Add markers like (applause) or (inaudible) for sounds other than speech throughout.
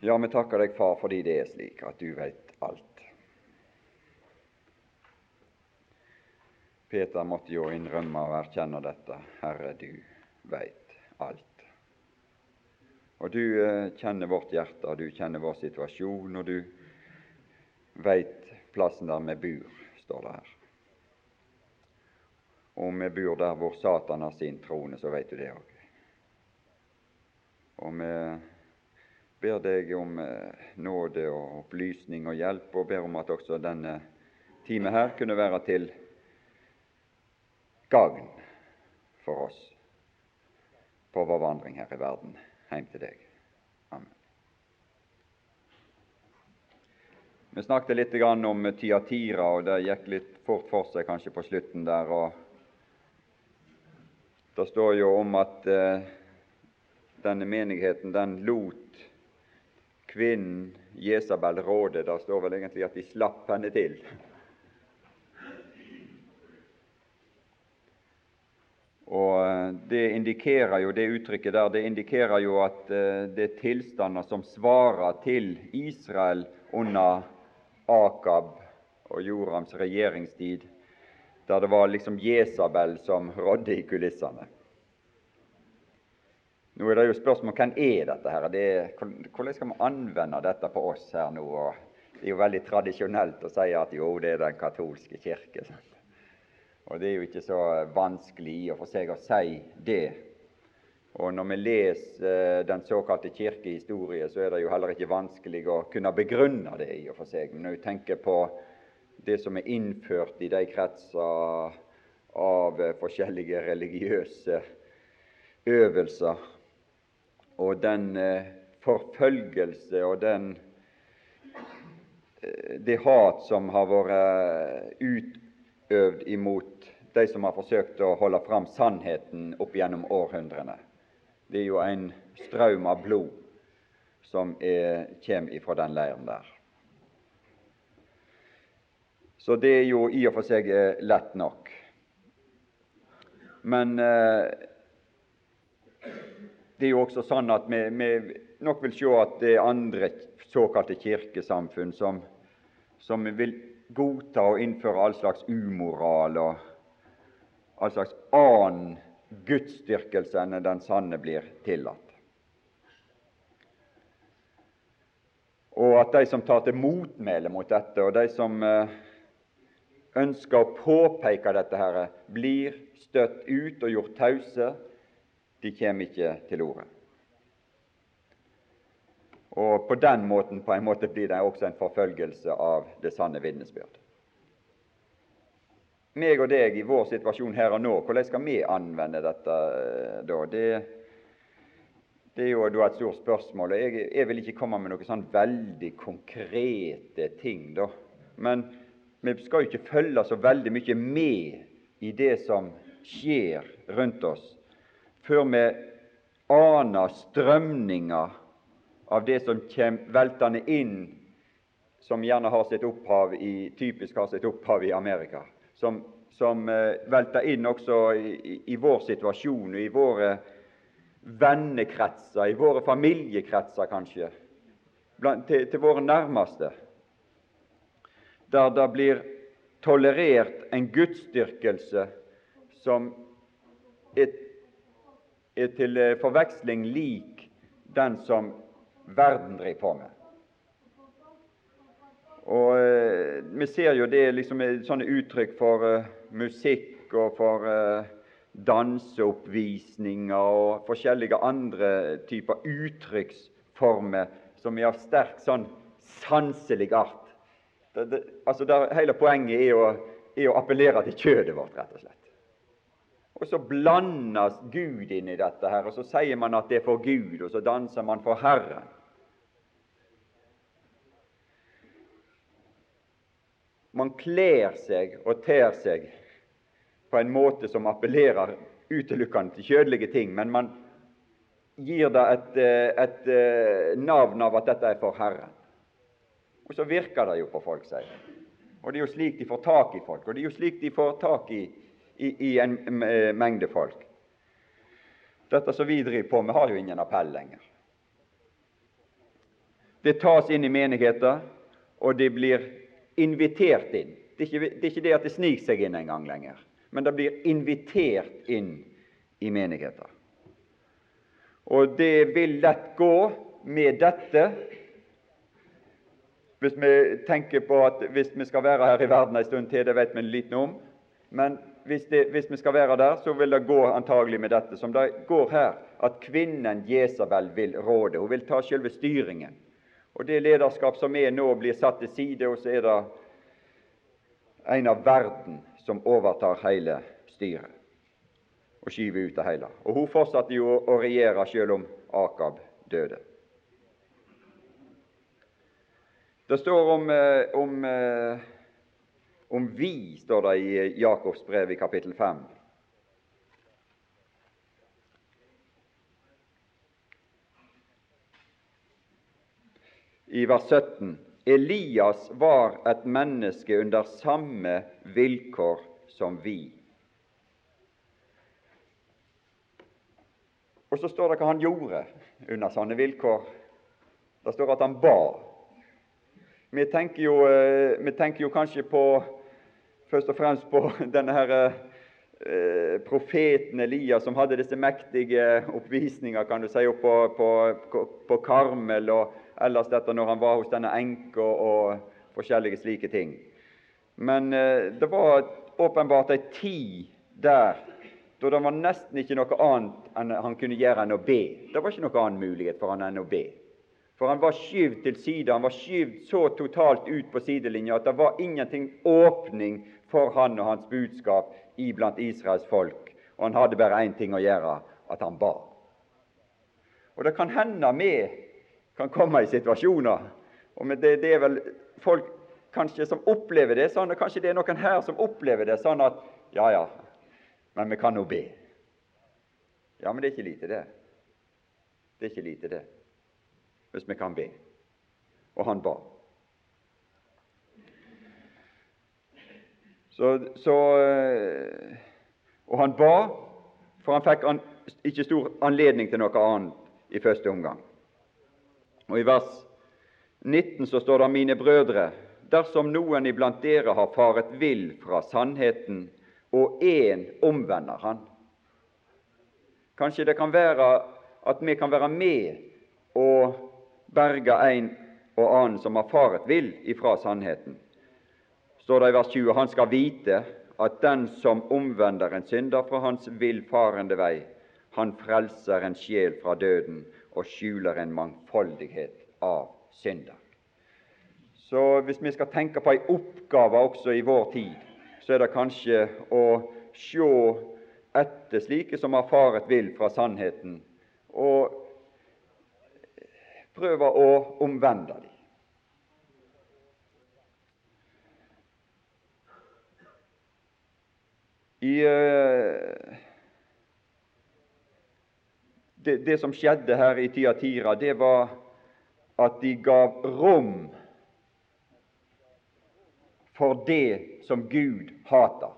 Ja, vi takker deg, Far, fordi det er slik at du veit alt. Peter måtte jo innrømme og erkjenne dette. Herre, du veit alt. Og du eh, kjenner vårt hjerte, og du kjenner vår situasjon, og du veit plassen der vi bor, står det her. Om vi bor der hvor Satan har sin trone, så veit du det òg. Og vi ber deg om eh, nåde og opplysning og hjelp, og ber om at også denne time her kunne være til gagn for oss på vår vandring her i verden hjem til deg. Amen. Vi snakket litt om Tiatira, og det gikk litt fort for seg kanskje på slutten der. Det står jo om at eh, denne menigheten den lot kvinnen Jesabel råde. Det står vel egentlig at de slapp henne til. Og eh, Det indikerer jo, det uttrykket der, det indikerer jo at eh, det er tilstander som svarer til Israel under Akab og Jorams regjeringstid, der det var liksom Jesabel som rådde i kulissene. Nå er det jo spørsmål hvem er dette her? Det hvordan skal vi anvende dette på oss her nå? Det er jo veldig tradisjonelt å si at jo, det er den katolske kirke. Og det er jo ikke så vanskelig i og for seg å si det. Og når vi leser eh, den såkalte kirkehistorie, så er det jo heller ikke vanskelig å kunne begrunne det i og for seg. Men når vi tenker på det som er innført i de kretser av eh, forskjellige religiøse øvelser, og den eh, forfølgelse og den, det hat som har vært utøvd imot de som har forsøkt å holde fram sannheten opp gjennom århundrene. Det er jo en strøm av blod som er, kommer ifra den leiren der. Så det er jo i og for seg eh, lett nok. Men eh, det er jo også sånn at vi, vi, nok vil se at det er andre såkalte kirkesamfunn som, som vil godta og innføre all slags umoral og all slags annen gudsdyrkelse enn den sanne blir tillatt. Og at de som tar til motmæle mot dette, og de som eh, ønsker å påpeke dette, her, blir støtt ut og gjort tause. De kommer ikke til orde. Og på den måten på en måte blir det også en forfølgelse av det sanne vitnesbyrd meg og deg i vår situasjon her og nå, hvordan skal vi anvende dette eh, da? Det, det er jo da et stort spørsmål. og jeg, jeg, vil ikke komme med noen sånn veldig konkrete ting, da. Men vi skal jo ikke følge så veldig mye med i det som skjer rundt oss, før vi aner strømninger av det som kommer veltende inn, som gjerne har sitt opphav i, typisk har sitt opphav i Amerika som, som eh, velter inn også i, i, vår situasjon og i våre vennekretser, i våre familiekretser kanskje, blant, til, til, våre nærmeste, der det blir tolerert en gudsdyrkelse som er, er til eh, forveksling lik den som verden driver på med. Og eh, Vi ser jo det liksom sånne uttrykk for uh, musikk og for danseoppvisninger og forskjellige andre typer uttrykksformer som er av sterk sånn sanselig art. Det, det, altså der, Hele poenget er å, er å appellere til kjødet vårt, rett og slett. Og Så blandes Gud inn i dette, her, og så sier man at det er for Gud, og så danser man for Herren. Man kler seg og ter seg på en måte som appellerer utelukkende til kjødelige ting, men man gir det et, eh, et, eh, navn av at dette er for Herren. Og så virker det jo på folk, sier Og det er jo slik de får tak i folk, og det er jo slik de får tak i, i, i en mengde folk. Dette som vi driver på med, har jo ingen appell lenger. Det tas inn i menigheter, og det blir invitert inn. Det er ikke det, er ikke det at det sniker seg inn en gang lenger, men det blir invitert inn i menigheter. Og det vil lett gå med dette hvis vi tenker på at hvis vi skal være her i verden en stund til, det vet vi lite om, men hvis, det, hvis, vi skal være der, så vil det gå antagelig med dette som det går her, at kvinnen Jesabel vil råde. Hun vil ta selve styringen. Og Det lederskap som er nå, blir satt til side, og så er det en av verden som overtar hele styret og skyver ut det hele. Og Hun fortsatte jo å regjere selv om Akab døde. Det står om, eh, om, eh, om vi, står det i Jakobs brev i kapittel 5. I vers 17 Elias var et menneske under samme vilkår som vi. Og så står det hva han gjorde under sånne vilkår. Det står at han ba. Vi tenker jo, eh, vi tenker jo kanskje på først og fremst på (laughs) denne her, eh, profeten Elias som hadde disse mektige oppvisninger kan du si, på, på, på Karmel, og ellers dette når han var hos denne enka og forskjellige slike ting. Men eh, det var åpenbart ei tid der da det var nesten ikke noe annet enn han kunne gjøre enn å be. Det var ikke noe annen mulighet for han enn å be. For han var skyvd til side, han var skyvd så totalt ut på sidelinja at det var ingenting åpning for han og hans budskap iblant Israels folk. Og han hadde bare én ting å gjøre at han ba. Og det kan hende vi kan komme i situasjoner og det, det er vel folk kanskje som opplever det sånn, og kanskje det er noen her som opplever det sånn at ja, ja, men vi kan nå be. Ja, men det er ikke lite, det. Det er ikke lite, det hvis vi kan be. Og han ba. Så, så, eh, og han ba, for han fikk an, ikke stor anledning til noe annet i første omgang. Og I vers 19 så står det:" Mine brødre, dersom noen iblant dere har faret vill fra sannheten, og én omvender han Kanskje det kan være at vi kan være med og berge en og annen som har faret vill ifra sannheten. Står det i vers 20.: Han skal vite at den som omvender en synder fra hans villfarende vei, han frelser en sjel fra døden og skjuler en mangfoldighet av synder. Så hvis vi skal tenke på ei oppgave også i vår tid, så er det kanskje å sjå etter slike som har faret vill fra sannheten, og prøve å omvende dem. I uh, det, det, som skjedde her i Tiatira, det var at de gav rom for det som Gud hater.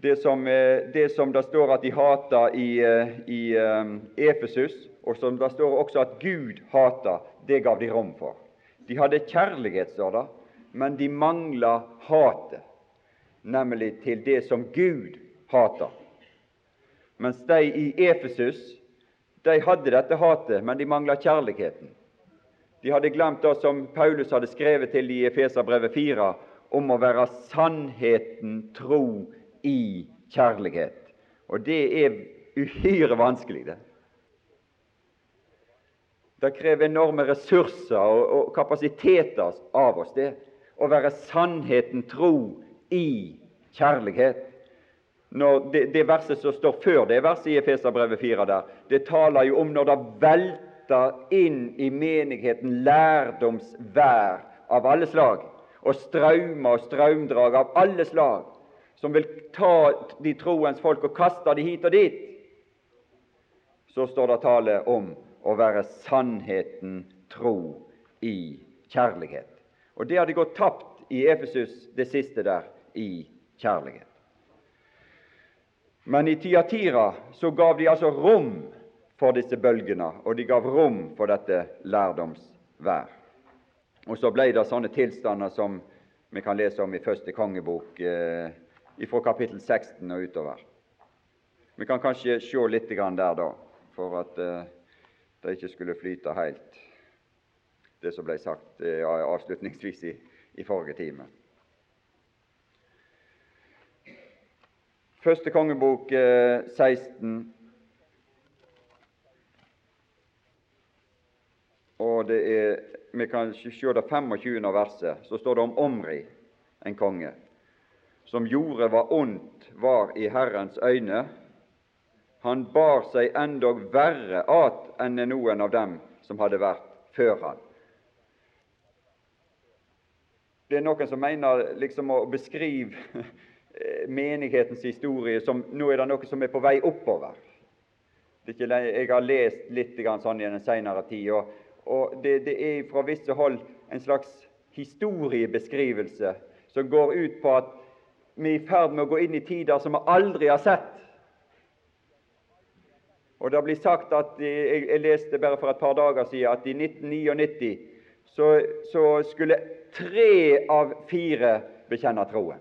Det som, eh, det som det står at de hater i, eh, i Efesus, og som det står også at Gud hater, det gav de rom for. De hadde kjærlighet, står det, men de mangla hatet, nemlig til det som Gud hater. Mens de i Efesus de hadde dette hatet, men de mangla kjærligheten. De hadde glemt det som Paulus hadde skrevet til i Efeserbrevet 4, om å være sannheten tro i kjærlighet. Og det er uhyre vanskelig, det. Det krever enorme ressurser og, kapasiteter av oss, det. Å være sannheten tro i kjærlighet. Når det, det, verset som står før det verset i Efeserbrevet 4, der, det taler jo om når det velter inn i menigheten lærdomsvær av alle slag, og strømmer og strømdrag av alle slag, som vil ta de troens folk og kaste de hit og dit, så står det tale om å være sannheten tro i kjærlighet. Og det hadde gått tapt i Efesus, det siste der, i kjærlighet. Men i Tiatira så gav de altså rom for disse bølgene, og de gav rom for dette lærdomsvær. Og så ble det sånne tilstander som vi kan lese om i første kongebok, eh, fra kapittel 16 og utover. Vi kan kanskje se litt der, da, for at eh, det ikke skulle flyte helt, det som ble sagt eh, avslutningsvis i, i forrige time. Første kongebok eh, 16 og det er, Vi kan se det 25. verset. Så står det om Omri, en konge, som gjorde hva ondt var i Herrens øyne. Han bar seg endog verre at enn noen av dem som hadde vært før han. Det er noen som mener liksom å beskrive menighetens historie som nå er det noe som er på vei oppover. Jeg har lest litt sånn i den senere tid, og, og det, det, er fra visse hold en slags historiebeskrivelse som går ut på at vi er i ferd med å gå inn i tider som vi aldri har sett. Og det blir sagt at Jeg, jeg leste bare for et par dager siden at i 1999 så, så skulle tre av fire bekjenne troen.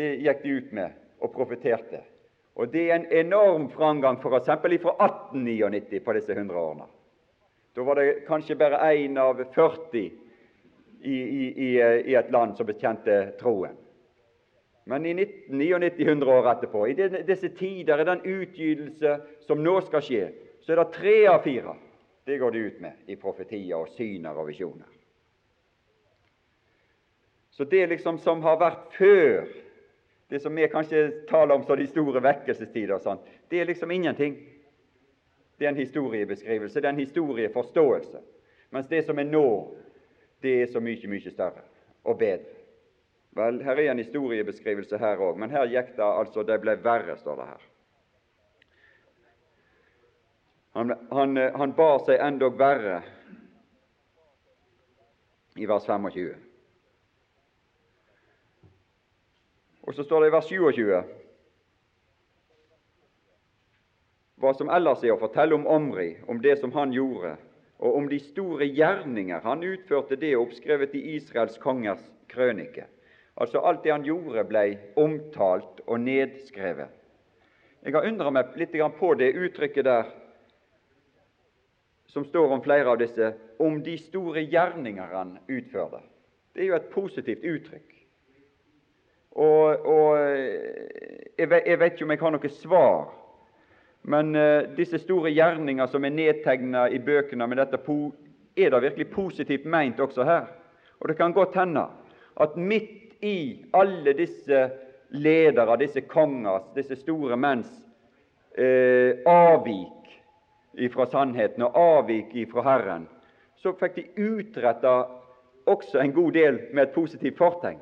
Det gikk de ut med og profeterte. Og Det er en enorm framgang f.eks. fra 1899 på disse 100 årene. Da var det kanskje bare én av 40 i, i, i, i, et land som bekjente troen. Men i 1999, 100 år etterpå, i disse tider, i den utgytelse som nå skal skje, så er det tre av fire. Det går det ut med i profetier og syner og visjoner. Så det liksom som har vært før det som vi kanskje taler om som de store vekkelsestider, og sånt, det er liksom ingenting. Det er en historiebeskrivelse, det er en historieforståelse. Mens det som er nå, det er så mye, mye større og bedre. Vel, her er en historiebeskrivelse her òg, men her gikk det altså Det ble verre, står det her. Han, han, han bar seg endog verre i vers 25. Og så står det i vers 27 hva som ellers er å fortelle om Omri, om det som han gjorde, og om de store gjerninger han utførte, det oppskrevet i Israels kongers krønike. Altså alt det han gjorde, ble omtalt og nedskrevet. Jeg har undra meg litt på det uttrykket der som står om flere av disse, om de store gjerninger han utførte. Det er jo et positivt uttrykk. Og, og jeg, vet, jeg, vet ikke om jeg har noe svar, men uh, disse store gjerninger som er nedtegna i bøkene med dette, er det virkelig positivt meint også her? Og det kan godt hende at midt i alle disse ledere, disse kongers, disse store menns uh, avvik ifra sannheten og avvik ifra Herren, så fikk de utretta også en god del med et positivt fortegn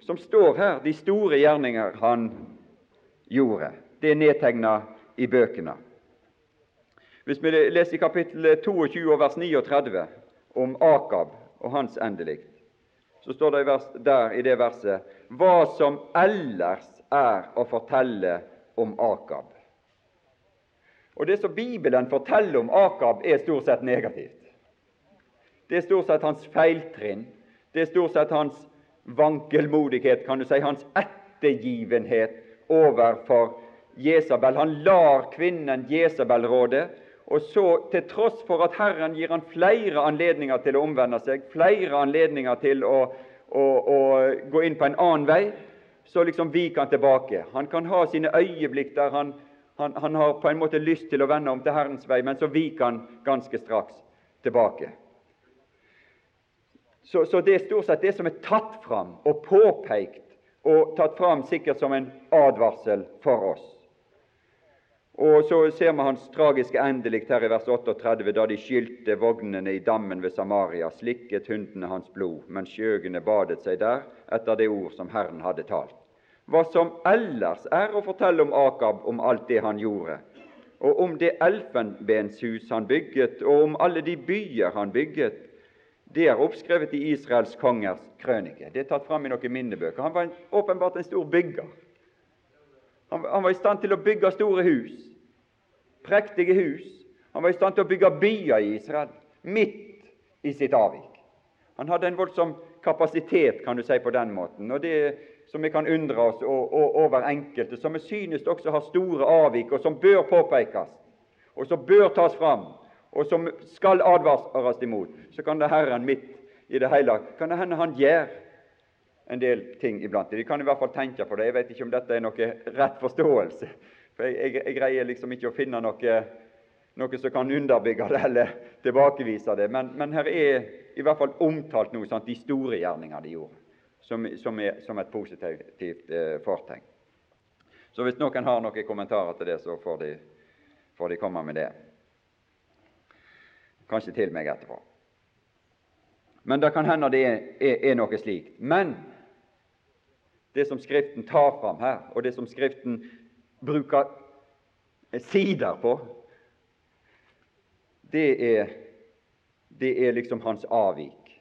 som står her, de store gjerninger han gjorde. Det er nedtegna i bøkene. Hvis vi leser i kapittel 22 vers 39 om Akab og hans endelikt, så står det der i det verset hva som ellers er å fortelle om Akab. Og Det som Bibelen forteller om Akab, er stort sett negativt. Det er stort sett hans feiltrinn, det er stort sett hans vankelmodighet, kan du si, hans ettergivenhet overfor Jesabel. Han lar kvinnen Jesabel råde, og så, til tross for at Herren gir han flere anledninger til å omvende seg, flere anledninger til å, å, å gå inn på en annen vei, så liksom viker han tilbake. Han kan ha sine øyeblikk der han, han, han har på en måte lyst til å vende om til Herrens vei, men så viker han ganske straks tilbake. Så, så, det er stort sett det som er tatt fram og påpekt og tatt fram sikkert som en advarsel for oss. Og Så ser vi hans tragiske endelikt her i vers 38, da de skylte vognene i dammen ved Samaria, slikket hundene hans blod, mens skjøgene badet seg der etter det ord som Herren hadde talt. Hva som ellers er å fortelle om Akab, om alt det han gjorde, og om det elfenbenshus han bygget, og om alle de byer han bygget, det er oppskrevet i Israels kongers krønike. Det er tatt fram i noen minnebøker. Han var en, åpenbart en stor bygger. Han, han var i stand til å bygge store hus, prektige hus. Han var i stand til å bygge byer i Israel, midt i sitt avvik. Han hadde en voldsom kapasitet, kan du si, på den måten. og det som vi kan undre oss over enkelte, som vi synes også har store avvik, og som bør påpekes, og som bør tas fram, og som skal advares imot, så kan det Herren midt i det hele kan det hende Han gjør en del ting iblant. De kan i hvert fall tenke på det. Jeg vet ikke om dette er noe rett forståelse. For Jeg, jeg, jeg greier liksom ikke å finne noe, noe, som kan underbygge det eller tilbakevise det. Men, men her er i hvert fall omtalt noe sånt, de store gjerningene de gjorde som, som, er, som et positivt eh, fortegn. Så hvis noen har noen kommentarer til det, så får de, får de komme med det. Kanskje til meg etterpå. Men det kan hende det er, er, er noe slikt. Men det som Skriften tar fram her, og det som Skriften bruker sider på, det er, det er liksom hans avvik.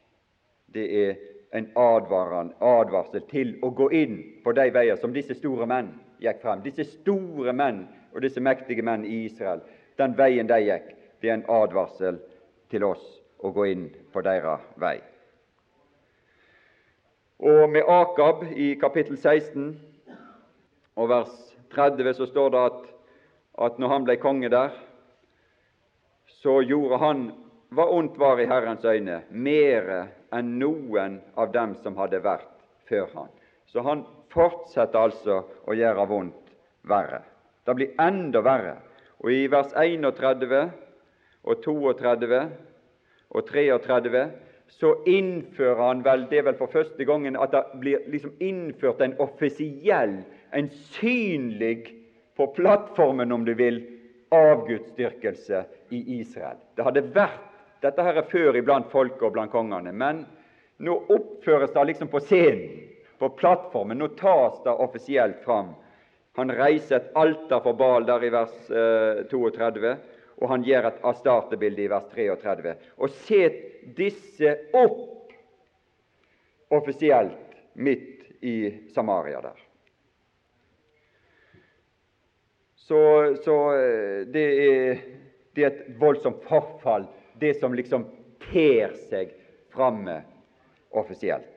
Det er en advarsel til å gå inn på de veier som disse store menn gikk frem. Disse store menn og disse mektige menn i Israel, den veien de gikk, det er en advarsel til oss å gå inn på deres vei. Og med Akab i kapittel 16 og vers 30 så står det at, at når han ble konge der, så gjorde han hva ondt var i Herrens øyne, mere enn noen av dem som hadde vært før han. Så han fortsetter altså å gjøre vondt verre. Det blir enda verre. Og i vers 31 og 32 og 33 så innfører han vel det er vel for første gangen at det blir liksom innført en offisiell, en synlig, på plattformen, om du vil, avgudsdyrkelse i Israel. Det hadde vært dette her er før iblant folket og blant kongene. Men nå oppføres det liksom på scenen, på plattformen. Nå tas det offisielt fram. Han reiser et alter for Bal der i vers eh, 32, og han gjør et astartebilde i vers 33. Og set disse opp offisielt midt i Samaria der. Så, så eh, det, er, det er et voldsomt forfall det som liksom ter seg framme offisielt.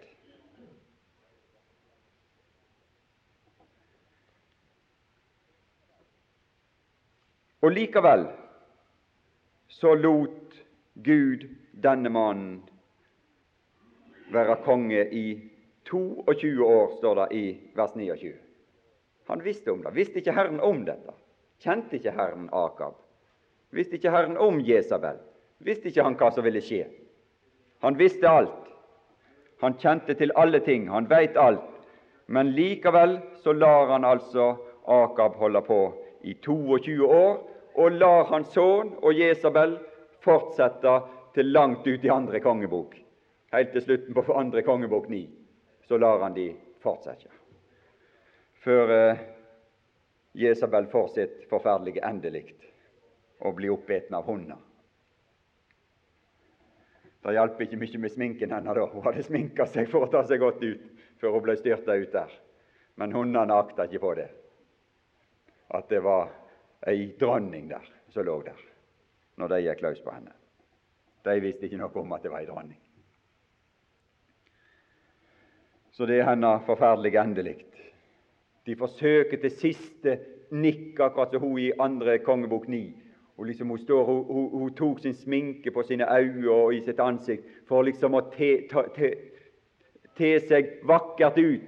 Og likevel så lot Gud denne mannen være konge i 22 år, står det i vers 29. Han visste om det. Visste ikke Herren om dette? Kjente ikke Herren Akab? Visste ikke Herren om Jesabel? visste ikke han hva som ville skje. Han visste alt. Han kjente til alle ting. Han veit alt. Men likevel så lar han altså Akab holde på i 22 år, og lar hans sønn og Jesabel fortsette til langt ut i andre kongebok. Helt til slutten på andre kongebok ni. så lar han de fortsette. Før eh, Jesabel får sitt forferdelige endelikt og blir oppeten av hunder. Det hjalp ikke mye med sminken hennes da. Hun hadde sminka seg for å ta seg godt ut før hun ble styrta ut der. Men hundene akta ikke på det, at det var ei dronning der som lå der når de gikk løs på henne. De visste ikke noe om at det var ei dronning. Så det er hennes forferdelige endelikt. De forsøker til siste nikk, akkurat som hun i andre kongebok 9 og liksom Hun står, hun, hun, hun tok sin sminke på sine øyne og i sitt ansikt for liksom å te, te, te, te seg vakkert ut.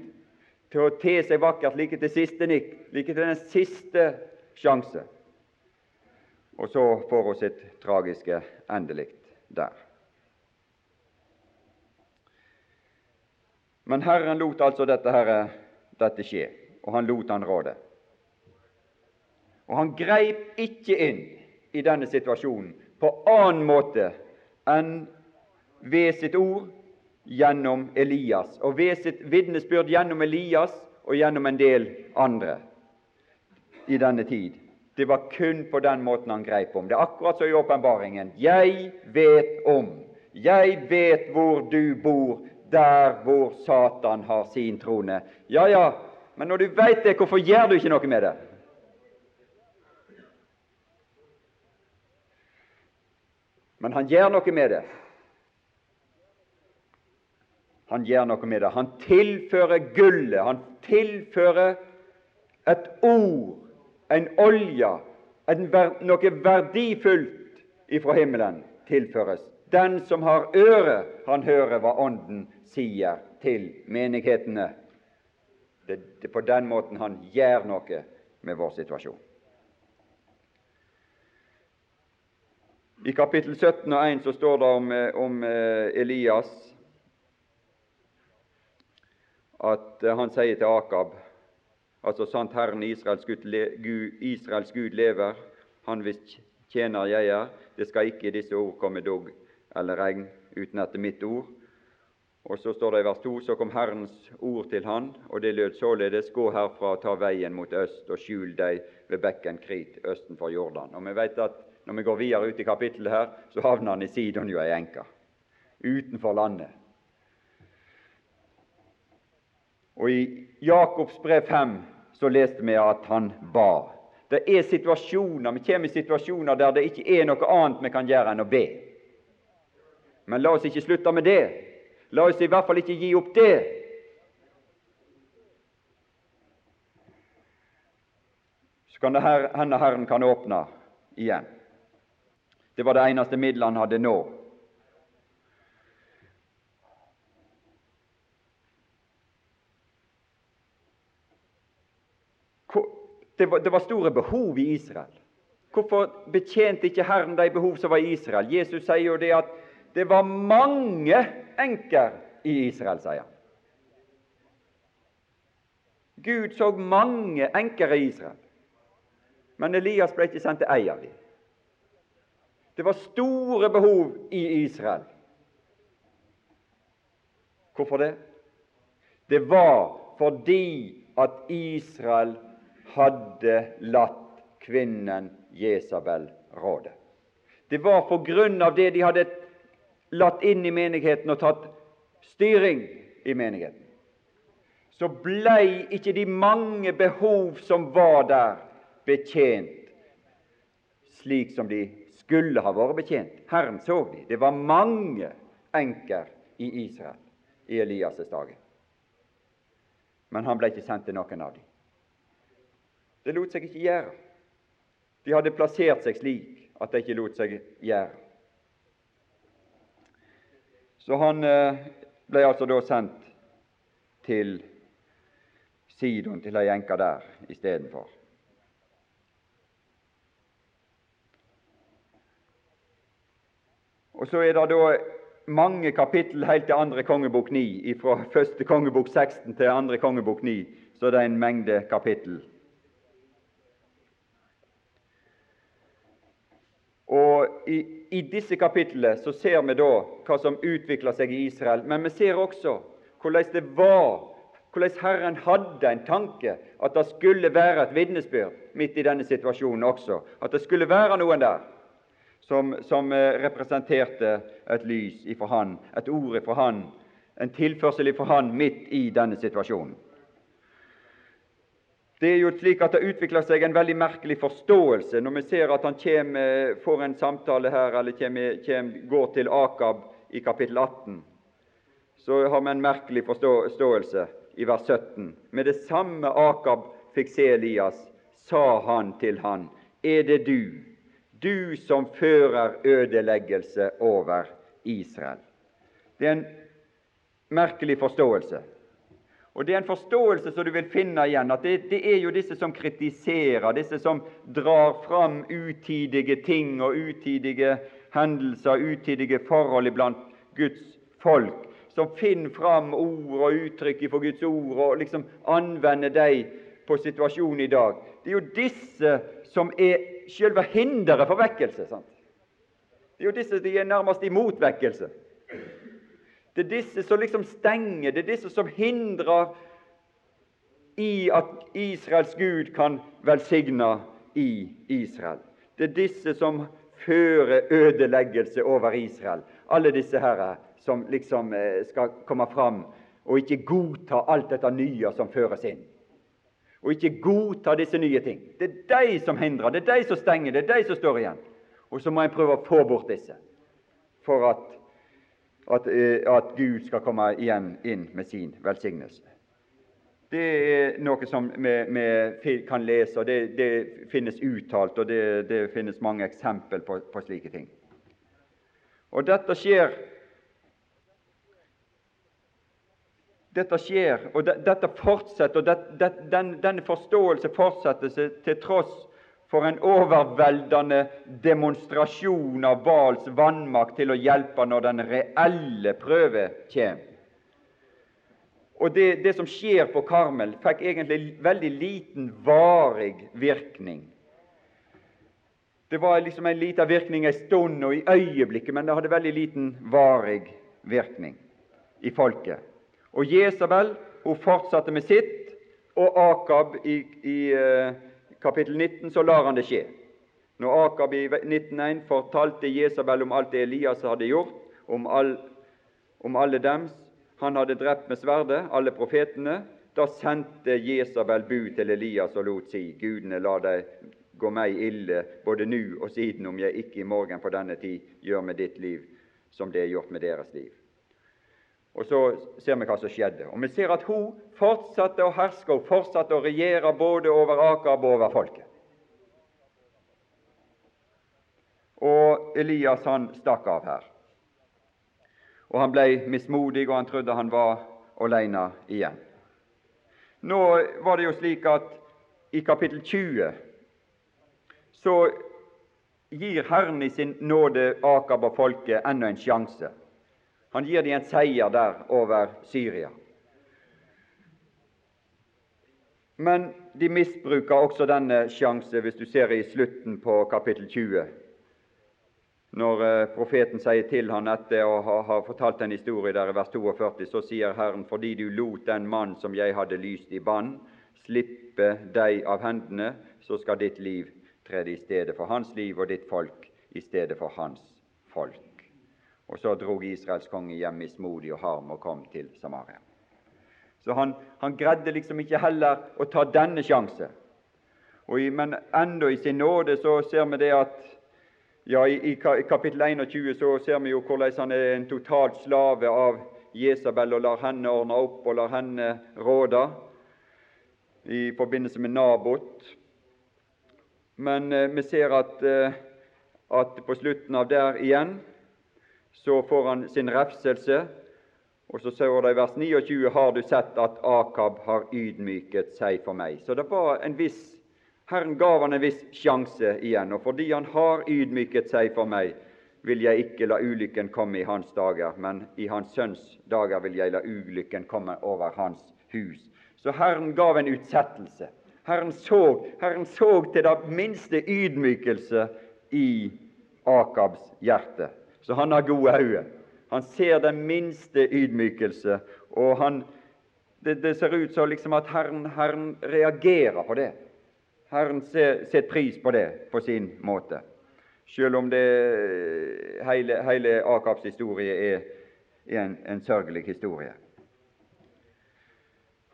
Til å te seg vakkert like til siste nikk, like til den siste sjanse. Og så får hun sitt tragiske endelikt der. Men Herren lot altså dette, herre, dette skje, og han lot han råde. Og han greip ikke inn i denne situasjonen på annen måte enn ved sitt ord gjennom Elias, og ved sitt vitnesbyrd gjennom Elias og gjennom en del andre i denne tid. Det var kun på den måten han greip om. Det er akkurat som i åpenbaringen. Jeg vet om, jeg vet hvor du bor, der hvor Satan har sin trone. Ja, ja, Men når du veit det, hvorfor gjør du ikke noe med det? Men han gjør noe med det. Han gjør noe med det. Han tilfører gullet, han tilfører et ord, en olje, noe verdifullt ifra himmelen tilføres. Den som har øre, han hører hva Ånden sier til menighetene. Det er på den måten han gjør noe med vår situasjon. I kapittel 17 og 1 så står det om, eh, om eh, Elias at eh, han sier til Akab altså sant Herren Israels Gud, Israels Gud lever, han hvis tjener jeg er, det skal ikke i disse ord komme dugg eller regn uten etter mitt ord. Og så står det i vers 2.: Så kom Herrens ord til han, og det lød således:" Gå herfra og ta veien mot øst, og skjul deg ved bekken Krit østen for Jordan. Og vi vet at når vi går videre ut i kapittelet her, så havner han i Sidon jo ei enke, utenfor landet. Og i Jakobs brev 5 så leste vi at han ba. Det er situasjoner, Vi kommer i situasjoner der det ikke er noe annet vi kan gjøre enn å be. Men la oss ikke slutte med det. La oss i hvert fall ikke gi opp det. Så kan det hende Herren kan åpne igjen. Det var det eneste middelet han hadde nå. Det var, det var, store behov i Israel. Hvorfor betjente ikke Herren de behov som var i Israel? Jesus sier jo det at det var mange enker i Israel, sier han. Gud så mange enker i Israel, men Elias ble ikke sendt til ei av dem. Det var store behov i Israel. Hvorfor det? Det var fordi at Israel hadde latt kvinnen Jesabel råde. Det var på grunn av det de hadde latt inn i menigheten og tatt styring i menigheten. Så blei ikke de mange behov som var der, betjent slik som de skulle ha vært betjent. Herren så de. Det var mange enker i Israel i Elias' dager. Men han ble ikke sendt til noen av dem. Det lot seg ikke gjøre. De hadde plassert seg slik at det ikke lot seg gjøre. Så han eh, ble altså da sendt til Sidon, til ei enke der istedenfor. Og så er det da mange kapittel helt til andre kongebok 9. Fra første kongebok 16 til andre kongebok 9 så det er en mengde kapittel. Og i, i, disse kapitlene så ser vi da hva som utvikler seg i Israel, men vi ser også hvordan det var, hvordan Herren hadde en tanke at det skulle være et vitnesbyrd midt i denne situasjonen også. At det skulle være noen der som, som eh, representerte et lys ifra Han, et ord ifra Han, en tilførsel ifra Han midt i denne situasjonen. Det er jo slik at det utvikler seg en veldig merkelig forståelse når vi ser at han kommer, får en samtale her, eller kommer, kommer, går til Akab i kapittel 18. Så har vi en merkelig forståelse i vers 17. Med det samme Akab fikk se Elias, sa han til han, Er det du, du som fører ødeleggelse over Israel? Det er en merkelig forståelse. Og Det er en forståelse som du vil finne igjen, at det, det, er jo disse som kritiserer, disse som drar fram utidige ting og utidige hendelser, utidige forhold iblant Guds folk, som finner fram ord og uttrykk for Guds ord og liksom anvender dem på situasjonen i dag. Det er jo disse som er selve hinderet for vekkelse. sant? Det er jo disse de er nærmest imot vekkelse. Det er disse som liksom stenger, det er disse som hindrer i at Israels Gud kan velsigne i Israel. Det er disse som fører ødeleggelse over Israel. Alle disse herre som liksom eh, skal komme fram og ikke godta alt dette nye som føres inn. og ikke godta disse nye ting. Det er de som hindrer, det er de som stenger, det er de som står igjen. Og så må en prøve å få bort disse for at, at, eh, at Gud skal komme igjen inn med sin velsignelse. Det er noe som vi, kan lese, og det, det finnes uttalt, og det, det, finnes mange eksempel på, på slike ting. Og dette skjer Dette skjer, og de, dette fortsetter, og det, den, denne forståelse fortsetter seg til tross for en overveldende demonstrasjon av Bals vannmakt til å hjelpe når den reelle prøve kommer. Og det, det, som skjer på Karmel, fikk egentlig veldig liten varig virkning. Det var liksom en liten virkning en stund og i øyeblikket, men det hadde veldig liten varig virkning i folket. Og Jesabel hun fortsatte med sitt, og Akab i, i uh, kapittel 19 så lar han det skje. Når Akab i 19.1 fortalte Jesabel om alt det Elias hadde gjort, om, all, om alle dems han hadde drept med sverdet, alle profetene, da sendte Jesabel bud til Elias og lot si:" Gudene la deg gå meg ille både nå og siden, om jeg ikke i morgen på denne tid gjør med ditt liv som det er gjort med deres liv. Og Så ser vi hva som skjedde. Og Vi ser at hun fortsatte å herske og fortsatte å regjere både over Akab og over folket. Og Elias han stakk av her. Og Han ble mismodig, og han trodde han var alene igjen. Nå var det jo slik at i kapittel 20 så gir Herren i sin nåde Akab og folket enda en sjanse. Han gir dem en seier der over Syria. Men de misbruker også denne sjanse, hvis du ser i slutten på kapittel 20. Når eh, profeten sier til han etter å ha, fortalt en historie der i vers 42, så sier Herren, fordi du lot den mann som jeg hadde lyst i bann, slippe deg av hendene, så skal ditt liv trede i stedet for hans liv og ditt folk i stedet for hans folk. Og så drog Israels konge hjem mismodig og harm og kom til Samaria. Så han, han greide liksom ikke heller å ta denne sjanse. I, men enda i sin nåde så ser vi det at ja, i, i kapittel 21 så ser vi jo hvordan han er en totalt slave av Jesabel og lar henne ordne opp og lar henne råde i forbindelse med Nabot. Men eh, vi ser at, eh, at på slutten av der igjen så får han sin refselse. Og så står det i vers 29 har du sett at Akab har ydmyket seg for meg. Så det var en viss Herren gav han en viss sjanse igjen, og fordi han har ydmyket seg for meg, vil jeg ikke la ulykken komme i hans dager, men i hans sønns dager vil jeg la ulykken komme over hans hus. Så Herren gav en utsettelse. Herren så, Herren så til det minste ydmykelse i Akabs hjerte. Så han har gode øyne. Han ser den minste ydmykelse, og han, det, det, ser ut som liksom at Herren, Herren reagerer på det. Herren ser pris på det på sin måte, selv om det, hele, hele Akabs historie er, er en, en sørgelig historie.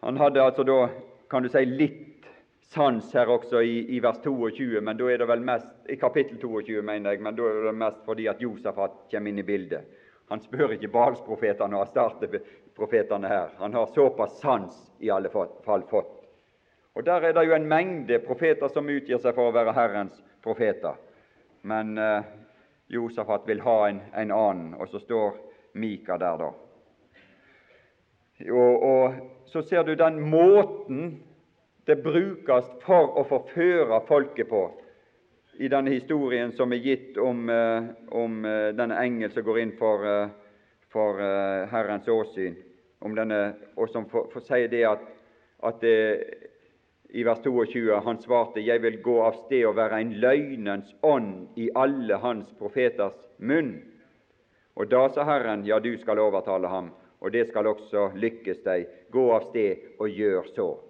Han hadde altså da, kan du si, litt sans her også i, i, vers 22, men da er det vel mest i kapittel 22, mener jeg, men da er det mest fordi at Josafat kommer inn i bildet. Han spør ikke Balsprofetene og profetene her. Han har såpass sans i alle fall fått. Og Der er det jo en mengde profeter som utgir seg for å være Herrens profeter. Men eh, Josafat vil ha en, en, annen, og så står Mika der, da. Og, og så ser du den måten det brukes for å forføre folket på i denne historien som er gitt om, eh, om eh, denne engel som går inn for, eh, for Herrens åsyn, denne, og som får, for si det at, at det, i vers 22 han svarte 'Jeg vil gå av sted og være en løgnens ånd i alle hans profeters munn'. Og da sa Herren, 'Ja, du skal overtale ham, og det skal også lykkes deg. Gå av sted og gjør så.'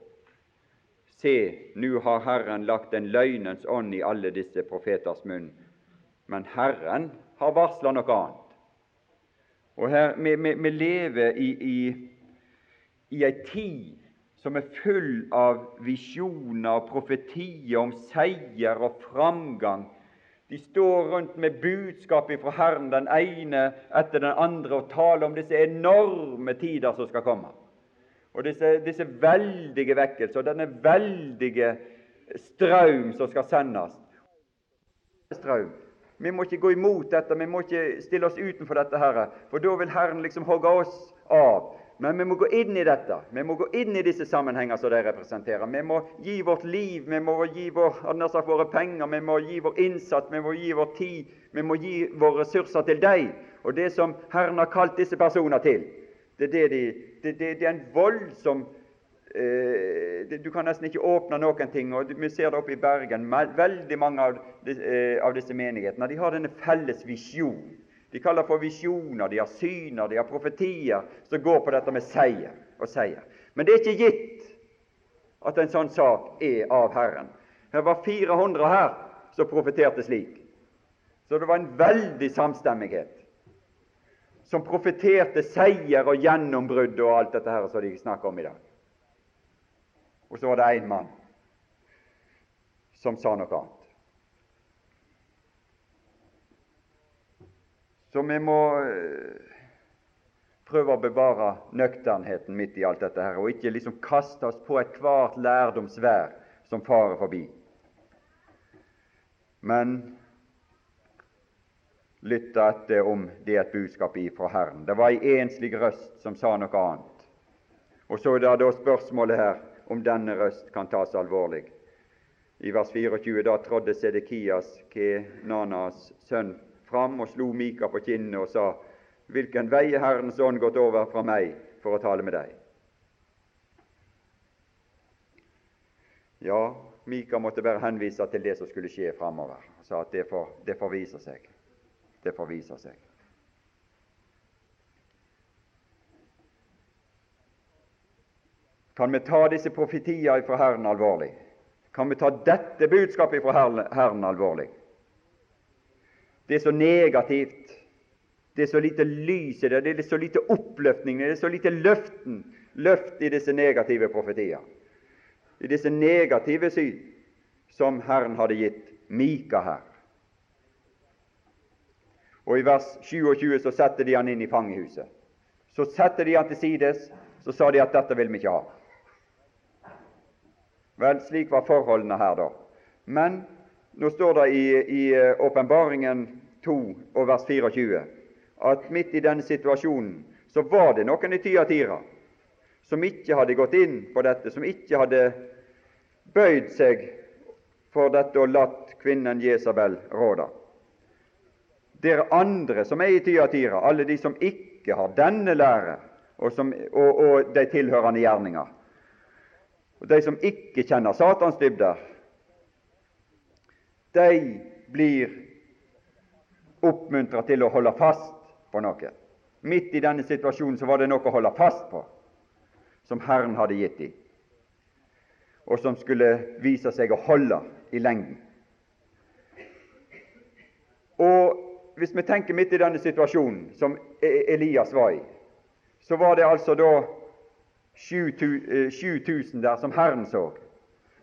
Se, nå har Herren lagt en løgnens ånd i alle disse profeters munn. Men Herren har varsla noe annet. Og her, vi, vi, vi lever i, i, i ei tid som er full av visjoner og profetier om seier og framgang. De står rundt med budskap fra Herren, den ene etter den andre, og taler om disse enorme tider som skal komme. Og disse, disse veldige vekkelser, denne veldige strøm som skal sendes. Strøm. Vi må ikke gå imot dette, vi må ikke stille oss utenfor dette, Herre, for da vil Herren liksom hogge oss av. Men vi må gå inn i dette. Vi må gå inn i disse sammenhenger som de representerer. Vi må gi vårt liv, vi må gi vår, sagt, våre penger, vi må gi vår innsats, vi må gi vår tid, vi må gi våre ressurser til deg og det som Herren har kalt disse personer til. Det, er det, de, det, det er en voldsom eh, Du kan nesten ikke åpne noen ting. og Vi ser det oppe i Bergen. Veldig mange av, eh, av disse menighetene de har denne felles visjon de kaller for visjoner, de har syner, de har profetier som går på dette med seier og seier. Men det er ikke gitt at en sånn sak er av Herren. Det var 400 her som profeterte slik. Så det var en veldig samstemmighet som profeterte seier og gjennombrudd og alt dette her som de snakker om i dag. Og så var det én mann som sa noe annet. Så vi må eh, prøve å bevare nøkternheten midt i alt dette her, og ikke liksom kaste oss på ethvert lærdomsvær som farer forbi. Men lytte etter om det er et budskap ifra Herren. Det var ei enslig røst som sa noe annet. Og så er det da spørsmålet her om denne røst kan tas alvorlig. I vers 24 da trådde Sedekias, Kenanas sønn, fram og slo Mika på kinnet og sa:" Hvilken vei er Herrens ånd gått over fra meg for å tale med deg? Ja, Mika måtte bare henvise til det som skulle skje framover. Sa at det får, det får vise seg. Det får vise seg. Kan vi ta disse profetier fra Herren alvorlig? Kan vi ta dette budskapet fra Herren alvorlig? Det er så negativt. Det er så lite lys i det, det er så lite oppløftning, det er så lite løften, løft i disse negative profetier. I disse negative syn som Herren hadde gitt Mika her. Og I vers 27 så setter de han inn i fangehuset. Så setter de han til sides, så sa de at dette vil vi ikke ha. Vel, slik var forholdene her da. Men nå står det i eh, Åpenbaringen 2 og vers 24 at midt i denne situasjonen så var det noen i Tyatira som ikke hadde gått inn på dette, som ikke hadde bøyd seg for dette og latt kvinnen Jesabel råde. Dere andre som er i Tyatira, alle de som ikke har denne lære, og, som, og, og de tilhørende gjerninger, og de som ikke kjenner Satans dybder, de blir oppmuntra til å holde fast på noe. Midt i denne situasjonen så var det noe å holde fast på, som Herren hadde gitt dem, og som skulle vise seg å holde i lengden. Og Hvis vi tenker midt i denne situasjonen som e- Elias var i, så var det altså da 7000 der som Herren så,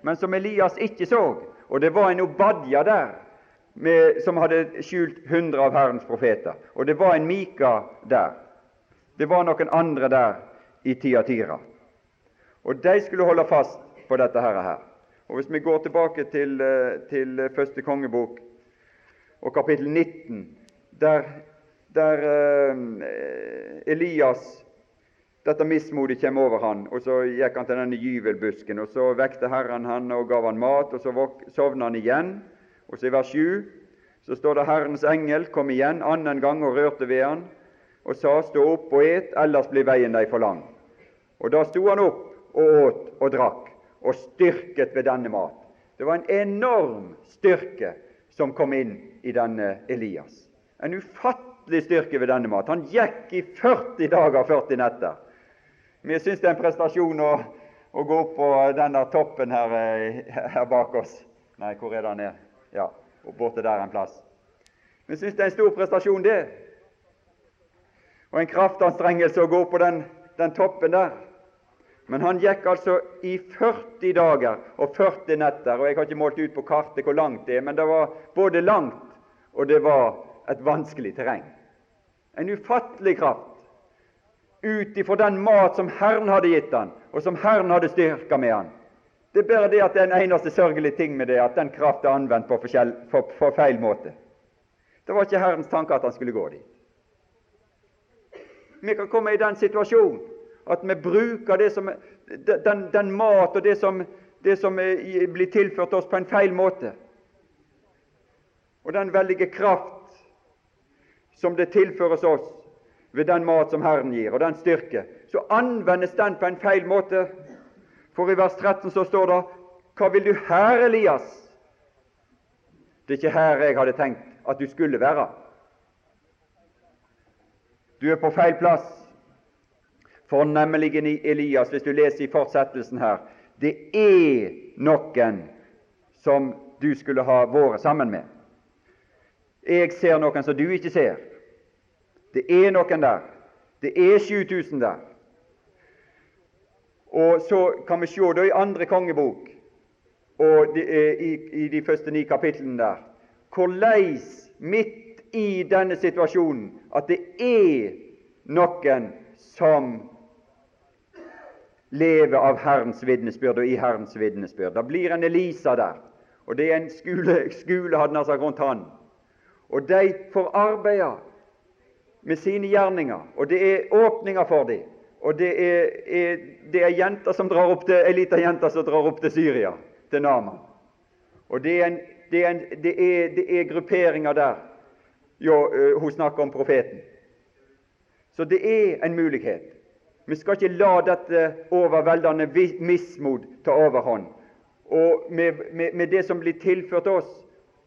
men som Elias ikke så. Og det var en Obadja der med, som hadde skjult hundre av Herrens profeter. Og det var en Mika der. Det var noen andre der i Tiatira. Og de skulle holde fast på dette her. Og Hvis vi går tilbake til, eh, til første kongebok og kapittel 19, der, der eh, Elias dette mismodet kommer over han, og så gikk han til denne gyvelbusken, og så vekte Herren han og gav han mat, og så sovna han igjen. Og så i vers 7 så står det Herrens engel kom igjen annen gang og rørte ved han og sa, stå opp og et, ellers blir veien deg for lang. Og da sto han opp og åt og drakk, og styrket ved denne mat. Det var en enorm styrke som kom inn i denne Elias. En ufattelig styrke ved denne mat. Han gikk i 40 dager og 40 netter. Vi syns det er en prestasjon å, å, gå opp på denne toppen her, eh, her, bak oss. Nei, hvor er den? Her? Ja, borte der en plass. Vi syns det er en stor prestasjon, det. Og en kraftanstrengelse å gå opp på den, den toppen der. Men han gikk altså i 40 dager og 40 netter, og jeg har ikke målt ut på kartet hvor langt det er, men det var både langt og det var et vanskelig terreng. En ufattelig kraft ut ifra den mat som Herren hadde gitt han, og som Herren hadde styrka med han. Det er bare det at det er en eneste sørgelig ting med det, at den kraft er anvendt på for, på feil måte. Det var ikke Herrens tanke at han skulle gå dit. Vi kan komme i den situasjonen at vi bruker som, den, den mat og det som, det som blir tilført oss, på en feil måte. Og den veldige kraft som det tilføres oss ved den mat som Herren gir, og den styrke, så anvendes den på en feil måte. For i vers 13 så står det Hva vil du her, Elias? Det er ikke her jeg hadde tenkt at du skulle være. Du er på feil plass. For nemlig Elias, hvis du leser i fortsettelsen her, det er noen som du skulle ha vært sammen med. Jeg ser noen som du ikke ser. Det er noen der. Det er 7000 der. Og så kan vi se da i andre kongebok og i, i, de første ni kapitlene der hvordan midt i denne situasjonen at det er noen som lever av Herrens vitnesbyrd og i Herrens vitnesbyrd. Det blir en Elisa der, og det er en skule, skule hadde han sagt rundt han. Og de får arbeide med sine gjerninger, og det er åpninger for dem. Og det er, er, det er jenter som drar opp til, ei lita jente som drar opp til Syria, til Nama. Og det er, en, det er, en, det er, det er grupperinger der. Jo, uh, hun snakker om profeten. Så det er en mulighet. Vi skal ikke la dette overveldende mismot ta overhånd. Og med, med, med det som blir tilført oss,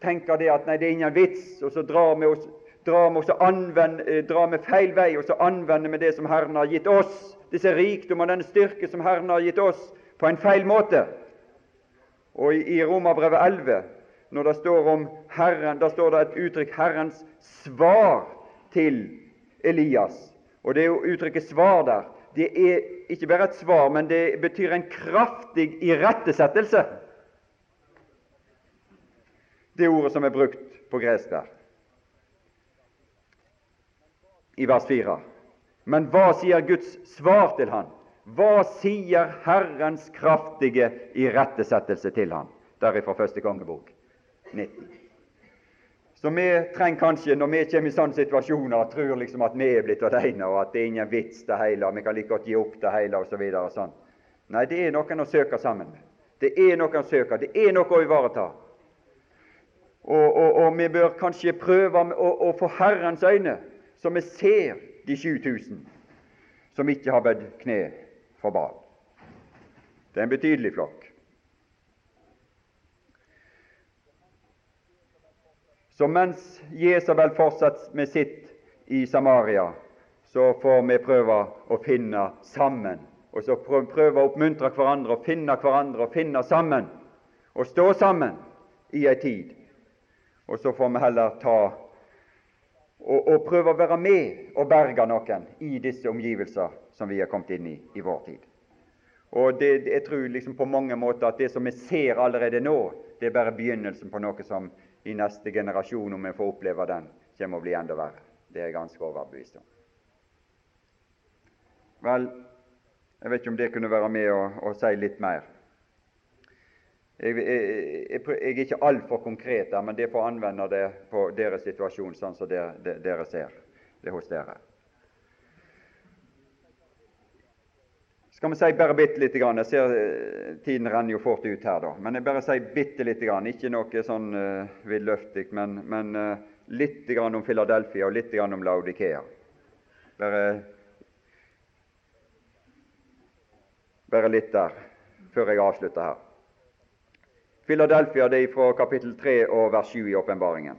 tenker det at nei, det er ingen vits, og så drar vi oss drar vi, anvend, eh, drar vi feil vei, og så anvender vi det som Herren har gitt oss, disse rikdom og denne styrke som Herren har gitt oss, på en feil måte. Og i, Romerbrevet 11, når det står om Herren, da står det et uttrykk 'Herrens svar til Elias'. Og det uttrykket 'svar' der. Det er ikke bare et svar, men det betyr en kraftig irettesettelse. Det ordet som er brukt på gresk der. i vers 4. Men hva sier Guds svar til han? Hva sier Herrens kraftige irettesettelse til han? Derifra første kongebok 19. Så vi trenger kanskje, når vi kommer i sånne situasjoner, tror liksom at vi er blitt alene, og at det er ingen vits det hele, og vi kan like godt gi opp det hele, osv. Så sånn. Nei, det er noen å søke sammen med. Det er noen å søke, det er noe å ivareta. Og, og, og vi bør kanskje prøve å, å få Herrens øyne så vi ser de 7000 som ikke har bødd kne for Baal. Det er en betydelig flokk. Så mens Jesabel fortsetter med sitt i Samaria, så får vi prøve å finne sammen. Og så prøve å oppmuntre hverandre og finne hverandre og finne sammen. Og stå sammen i ei tid. Og så får vi heller ta og, og prøve å være med og berge noen i disse omgivelser som vi er kommet inn i i vår tid. Og det, Jeg tror liksom på mange måter at det som vi ser allerede nå, det er bare begynnelsen på noe som i neste generasjon, om vi får oppleve den, kommer å bli enda verre. Det er jeg ganske overbevist om. Vel, jeg vet ikke om det kunne være med å, å si litt mer. Jeg, jeg, jeg, jeg er ikke altfor konkret der, men det får anvende det på deres situasjon, sånn som dere, dere ser det hos dere. Skal vi si bare bitte lite grann? Jeg ser eh, Tiden renner jo fort ut her, da. Men jeg bare sier bitte lite grann. Ikke noe sånn uh, vidløftig, men, men uh, litt grann om Philadelphia og litt grann om Laudikea. Bare, bare litt der før jeg avslutter her. Philadelphia det er fra kapittel 3 og vers 7 i åpenbaringen.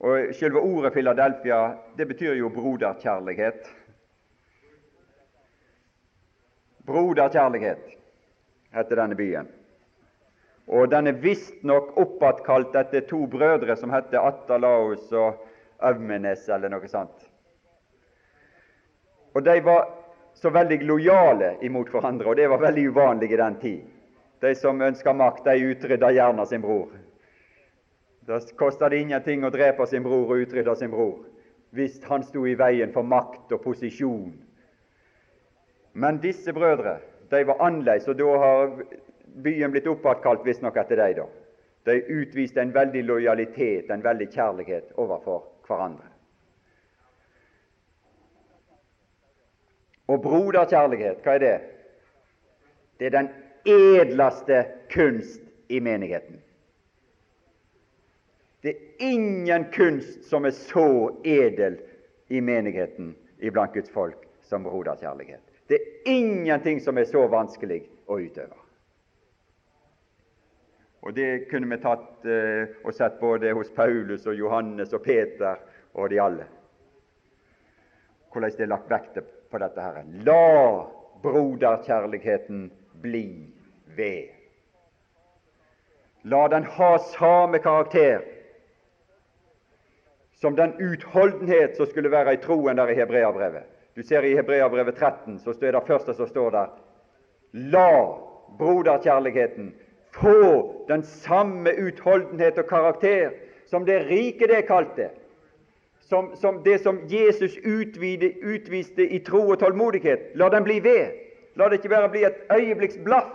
Og Selve ordet Philadelphia det betyr jo broderkjærlighet. Broderkjærlighet heter denne byen. Og den er visstnok oppattkalt etter to brødre som heter Atalaus og Øvmenes eller noe sånt. Og de var så veldig lojale imot hverandre, og det var veldig uvanlig i den tid. De som ønsker makt, de utrydder gjerne sin bror. Da koster det ingenting å drepe sin bror og utrydde sin bror hvis han sto i veien for makt og posisjon. Men disse brødre de var annerledes, og da har byen blitt oppkalt visstnok etter dem. da. De utviste en veldig lojalitet, en veldig kjærlighet overfor hverandre. Og broderkjærlighet, hva er det? Det er den edleste kunst i menigheten. Det er ingen kunst som er så edel i menigheten iblant Guds folk som broderkjærlighet. Det er ingenting som er så vanskelig å utøve. Og Det kunne vi tatt eh, og sett både hos Paulus og Johannes og Peter og de alle. Hvordan det er lagt vekt på dette. her. La broderkjærligheten bli ved. La den ha samme karakter som den utholdenhet som skulle være i troen der i Hebreabrevet. Du ser i Hebreabrevet 13 så står det første som står der La broderkjærligheten få den samme utholdenhet og karakter som det rike det kalte, som, som det som Jesus utvide, utviste i tro og tålmodighet. La den bli ved. La det ikke bare bli et øyeblikks blaff,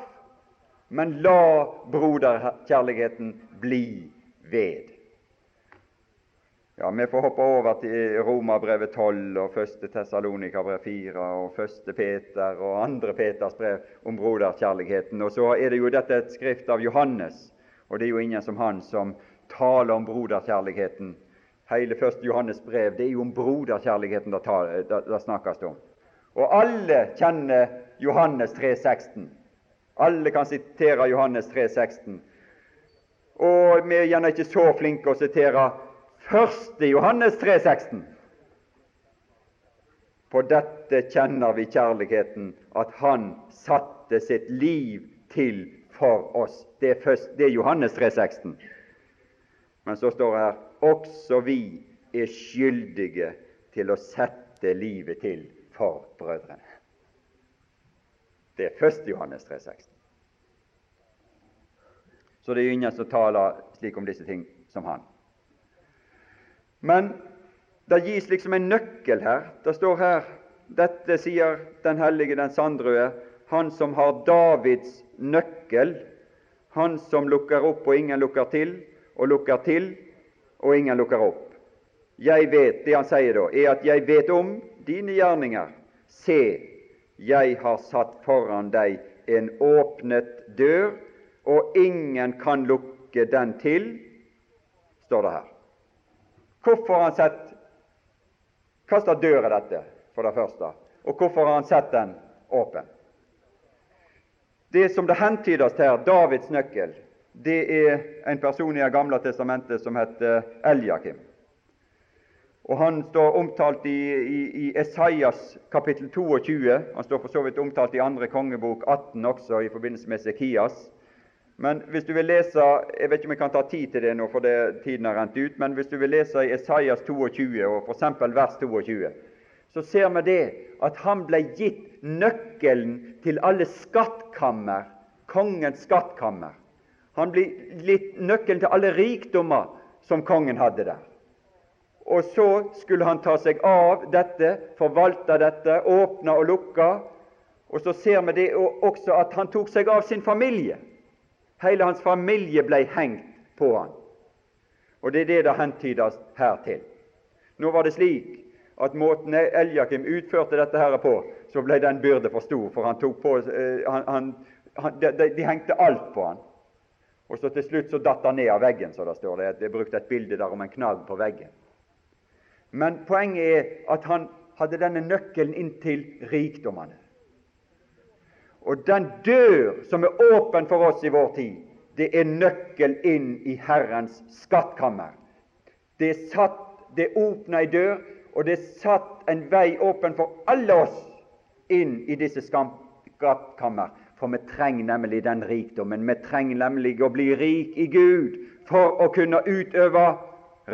men la broderkjærligheten bli ved. Ja, Vi får hoppe over til Romerbrevet 12 og 1. Tessalonika-brev 4 og 1. Peter og 2. Peters brev om broderkjærligheten. Og så er det jo dette et skrift av Johannes, og det er jo ingen som han som taler om broderkjærligheten. Hele 1. Johannes brev det er jo om broderkjærligheten det, snakkes om. Og alle kjenner Johannes 3,16. Alle kan sitere Johannes 3,16. Og vi er gjerne ikke så flinke å sitere 1. Johannes 3,16. På dette kjenner vi kjærligheten, at Han satte sitt liv til for oss. Det er, først, det er Johannes 3,16. Men så står det her også vi er skyldige til å sette livet til for brødrene. Det er 1. Johannes 3,16. Så det er ingen som taler slik om disse ting som han. Men det gis liksom en nøkkel her. Det står her dette sier den hellige, den sandrøde, han som har Davids nøkkel, han som lukker opp og ingen lukker til, og lukker til og ingen lukker opp. Jeg vet, Det han sier da, er at jeg vet om dine gjerninger. Se, jeg har satt foran deg en åpnet dør, og ingen kan lukke den til, står det her. Hvorfor har han sett Hva slags dør er dette, for det første? Og hvorfor har han sett den åpen? Det som det hentydes her, Davids nøkkel, det er en person i Det gamle testamentet som heter Eljakim. Og Han står omtalt i, i, i Esaias kapittel 22. Han står for så vidt omtalt i andre kongebok 18 også, i forbindelse med Sekias. Men hvis du vil lese Jeg vet ikke om jeg kan ta tid til det nå, for det, tiden har rent ut. Men hvis du vil lese i Esaias 22, og f.eks. vers 22, så ser vi det at han ble gitt nøkkelen til alle skattkammer, kongens skattkammer. Han ble gitt nøkkelen til alle rikdommer som kongen hadde der. Og så skulle han ta seg av dette, forvalte dette, åpne og lukke. Og så ser vi det også at han tok seg av sin familie. Hele hans familie ble hengt på han. Og det er det det hentydes her til. Nå var det slik at måten Eljakim utførte dette her på, så ble den byrde for stor, for han tok på, eh, han, han, han, de, de, hengte alt på han. Og så til slutt så datt han ned av veggen, så det står det. Jeg brukte et bilde der om en knagg på veggen. Men poenget er at han hadde denne nøkkelen inn til rikdommene. Og den dør som er åpen for oss i vår tid, det er nøkkel inn i Herrens skattkammer. Det er satt, det åpna ei dør, og det er satt en vei åpen for alle oss inn i disse skattkammer. For vi trenger nemlig den rikdommen. Vi trenger nemlig å bli rik i Gud for å kunne utøve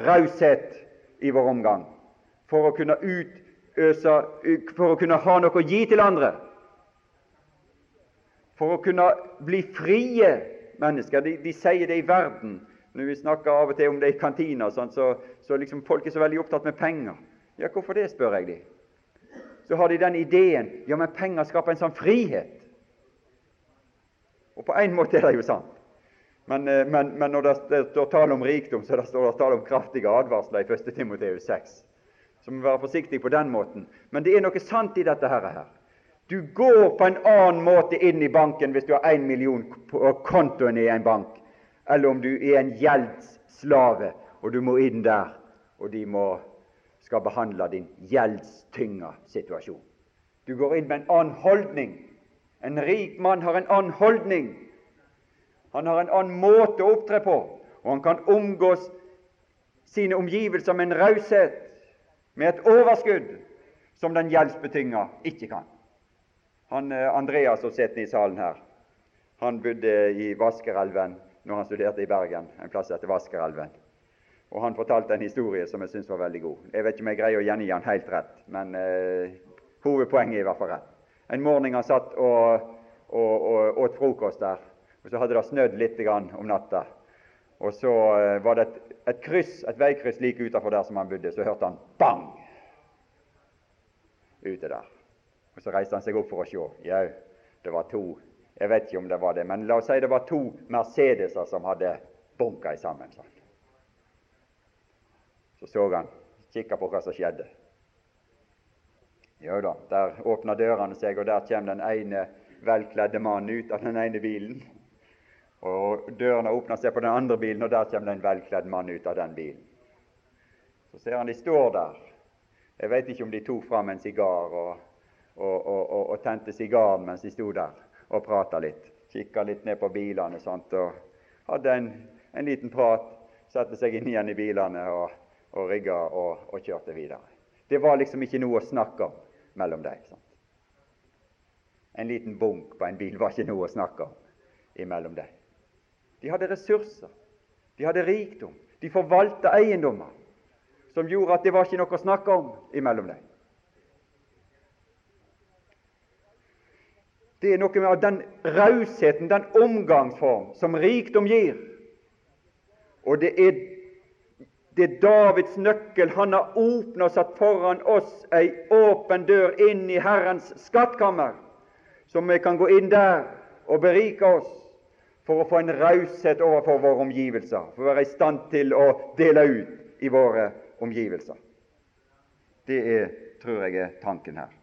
raushet i vår omgang. For å kunne utøse for å kunne ha noe å gi til andre. For å kunne bli frie mennesker. De, de sier det i verden. Når vi snakker av og til om det i kantina, sånn, så, så liksom folk er så veldig opptatt med penger. Ja, hvorfor det, spør jeg de. Så har de den ideen ja, men penger skaper en sånn frihet. Og på en måte er det jo sant. Men, eh, men, men når det står tale om rikdom, så det står det tale om kraftige advarsler i 1. Timoteus 6. Så må vi være forsiktige på den måten. Men det er noe sant i dette her. Du går på en annen måte inn i banken hvis du har én million på kontoen i en bank, eller om du er en gjeldsslave og du må inn der, og de må, skal behandle din gjeldstynga situasjon. Du går inn med en annen holdning. En rik mann har en annen holdning. Han har en annen måte å opptre på, og han kan omgås sine omgivelser med en raushet, med et overskudd, som den gjeldsbetinga ikke kan. Han, eh, Andreas som sitter i salen her, han bodde i Vaskerelven når han studerte i Bergen, en plass etter Vaskerelven. Og Han fortalte en historie som jeg syns var veldig god. Jeg vet ikke om jeg greier å gjengi den helt rett, men eh, hovedpoenget er i hvert fall rett. En morgen han satt og, og, og åt frokost der, og så hadde det snødd litt om natta. Og så eh, var det et, et, kryss, et veikryss like utenfor der som han bodde. Så hørte han bang ute der. Og Så reiste han seg opp for å se. Jau, det var to Jeg vet ikke om det var det, men la oss si det var to Mercedeser som hadde bunka sammen. Så så han, kikka på hva som skjedde. Jo da, der åpna dørene seg, og der kommer den ene velkledde mannen ut av den ene bilen. Og Dørene åpner seg på den andre bilen, og der kommer det en velkledd mann ut av den bilen. Så ser han de står der. Jeg vet ikke om de tok fram en sigar og og, og, og, tente sigaren mens de sto der og prata litt. Kikka litt ned på bilene sant, og hadde en, en liten prat. Satte seg inn igjen i bilene og, og rigga og, og, kjørte videre. Det var liksom ikke noe å snakke om mellom dem. En liten bunk på en bil var ikke noe å snakke om imellom dem. De hadde ressurser, de hadde rikdom, de forvalta eiendommer som gjorde at det var ikke noe å snakke om imellom dem. Det er noe med den rausheten, den omgangsform, som rikdom gir. Og det er, det er Davids nøkkel. Han har åpna og satt foran oss ei åpen dør inn i Herrens skattkammer, så vi kan gå inn der og berike oss for å få en raushet overfor våre omgivelser, for å være i stand til å dele ut i våre omgivelser. Det er, tror jeg, er tanken her.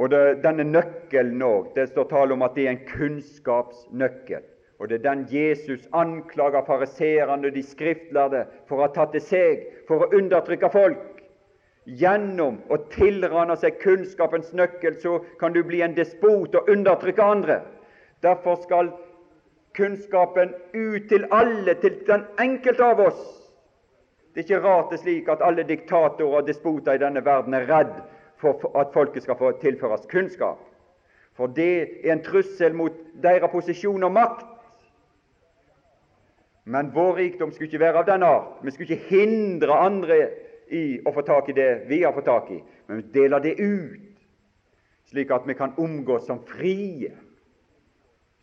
Og det, denne nøkkelen òg, det står tale om at det er en kunnskapsnøkkel. Og det er den Jesus anklager fariseerne og de skriftlærde for å ha tatt til seg for å undertrykke folk. Gjennom å tilrane seg kunnskapens nøkkel så kan du bli en despot og undertrykke andre. Derfor skal kunnskapen ut til alle, til den enkelte av oss. Det er ikke rart det er slik at alle diktatorer og despoter i denne verden er redd for at folket skal få tilføres kunnskap. For det er en trussel mot deres posisjon og makt. Men vår rikdom skulle ikke være av den art. Vi skulle ikke hindre andre i å få tak i det vi har fått tak i, men vi deler det ut, slik at vi kan omgås som frie,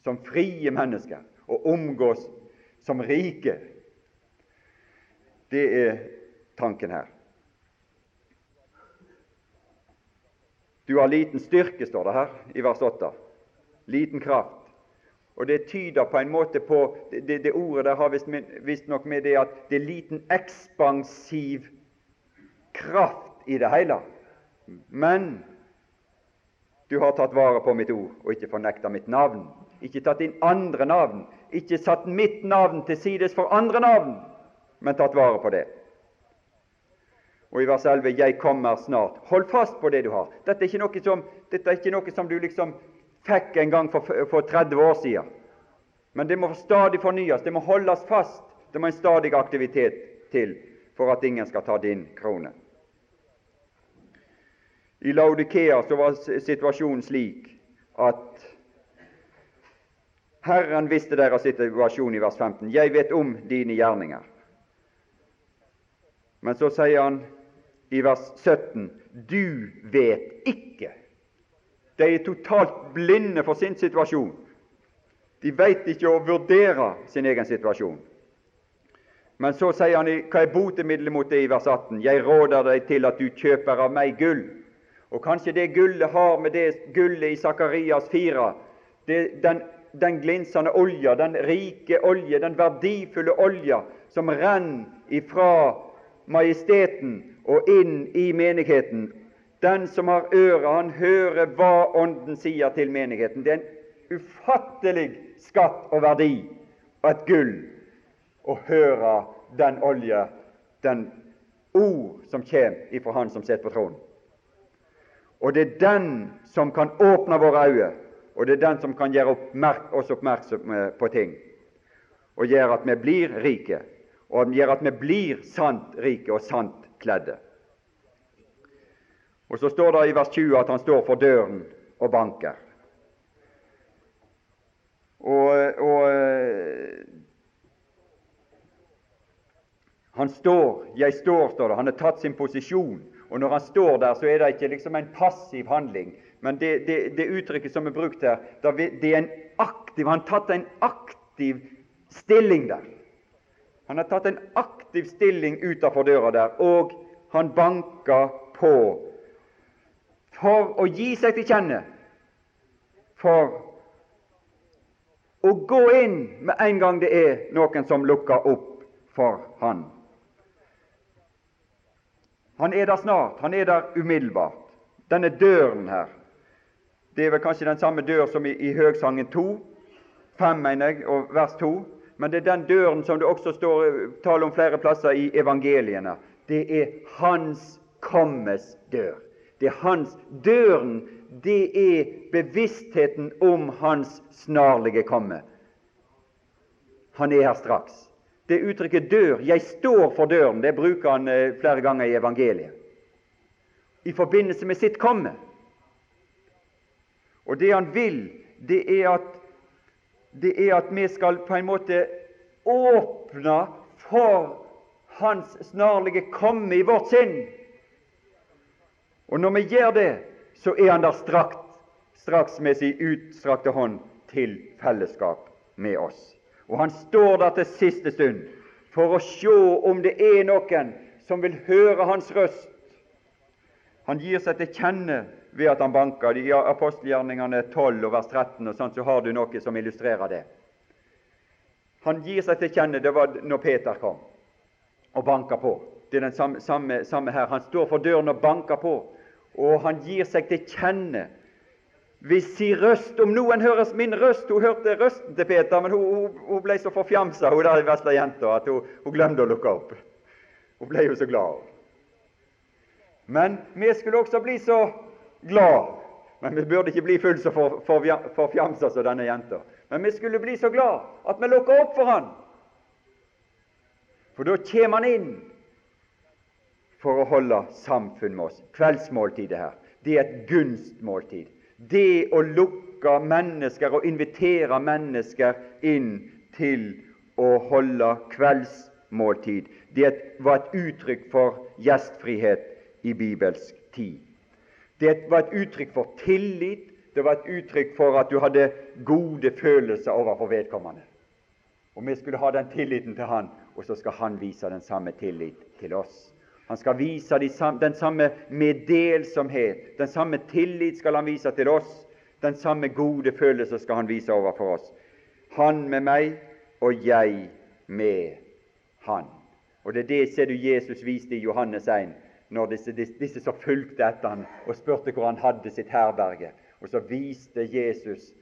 som frie mennesker, og omgås som rike. Det er tanken her. Du har liten styrke, står det her i vers 8. Liten kraft. Og Det tyder på en måte på Det, det ordet der har visstnok med det at det er liten ekspansiv kraft i det hele. Men du har tatt vare på mitt ord og ikke fornekta mitt navn. Ikke tatt inn andre navn. Ikke satt mitt navn til sides for andre navn, men tatt vare på det. Og i vers 11 'Jeg kommer snart'. Hold fast på det du har. Dette er ikke noe som, ikke noe som du liksom fikk en gang for, for 30 år siden. Men det må stadig fornyes. Det må holdes fast. Det må en stadig aktivitet til for at ingen skal ta din krone. I Laudikea så var situasjonen slik at Herren visste deres situasjon i vers 15. Jeg vet om dine gjerninger Men så sier han i vers 17 du vet ikke. De er totalt blinde for sin situasjon. De veit ikke å vurdere sin egen situasjon. Men så sier han hva er botemiddelet mot det i vers 18? Jeg råder deg til at du kjøper av meg gull. Og kanskje det gullet har med det gullet i Sakarias 4 det, den, den glinsende olja, den rike olje, den verdifulle olja som renner ifra majesteten og inn i menigheten. Den som har øre, han hører hva Ånden sier til menigheten. Det er en ufattelig skatt og verdi og et gull å høre den olje, den ord som kommer ifra Han som sitter på tronen. Og det er den som kan åpne våre øyne, og det er den som kan gjøre oss oppmerksomme på ting, og gjøre at vi blir rike, og gjøre at vi blir sant rike og sant kledde. Og Så står det i vers 20 at han står for døren og banker. Og, og Han står, 'jeg står', står det. Han har tatt sin posisjon. Og Når han står der, så er det ikke liksom en passiv handling, men det, det, det uttrykket som er brukt her, det er en aktiv Han har tatt en aktiv stilling der. Han har tatt en aktiv stilling utafor døra der, og han banker på for å gi seg til kjenne, for å gå inn med en gang det er noen som lukker opp for han. Han er der snart, han er der umiddelbart. Denne døren her, det er vel kanskje den samme dør som i, i Høgsangen 2, 5, mener jeg, og vers 2. Men det er den døren som det også står eh, tale om flere plasser i evangeliene. Det er Hans kommes dør. Det er hans Døren, det er bevisstheten om Hans snarlige komme. Han er her straks. Det uttrykket 'dør', 'jeg står for døren', det bruker han eh, flere ganger i evangeliet i forbindelse med sitt komme. Og det han vil, det er at, det er at vi skal på en måte åpne for Hans snarlige komme i vårt sinn. Og når vi gjør det, så er han der strakt, straks med sin utstrakte hånd til fellesskap med oss. Og han står der til siste stund for å se om det er noen som vil høre hans røst. Han gir seg til kjenne ved at han banker. I apostelgjerningene 12 og vers 13 og sånt, så har du noe som illustrerer det. Han gir seg til kjenne. Det var når Peter kom og banka på. Det er den samme, samme, samme her. Han står for døren og banker på og han gir seg til kjenne ved si røst. Om noen høres min røst Hun hørte røsten til Peter, men hun, hun, hun ble så forfjamsa hun der vesle jenta at hun, hun, glemte å lukke opp. Hun ble jo så glad. Men vi skulle også bli så glad. Men vi burde ikke bli fullt så forfjamsa for, for som denne jenta. Men vi skulle bli så glad at vi lukker opp for han. For da kommer han inn for å holde samfunn med oss. Kveldsmåltidet her, det er et gunstmåltid. Det å lukke mennesker og invitere mennesker inn til å holde kveldsmåltid, det var et uttrykk for gjestfrihet i bibelsk tid. Det var et uttrykk for tillit, det var et uttrykk for at du hadde gode følelser overfor vedkommende. Og Vi skulle ha den tilliten til Han, og så skal Han vise den samme tillit til oss. Han skal vise den samme meddelsomhet, den samme tillit skal han vise til oss. Den samme gode følelse skal han vise overfor oss. Han med meg og jeg med han. Og Det er det ser du Jesus viste i Johannes 1, når disse, disse, som fulgte etter han og spurte hvor han hadde sitt herberge. Og så viste Jesus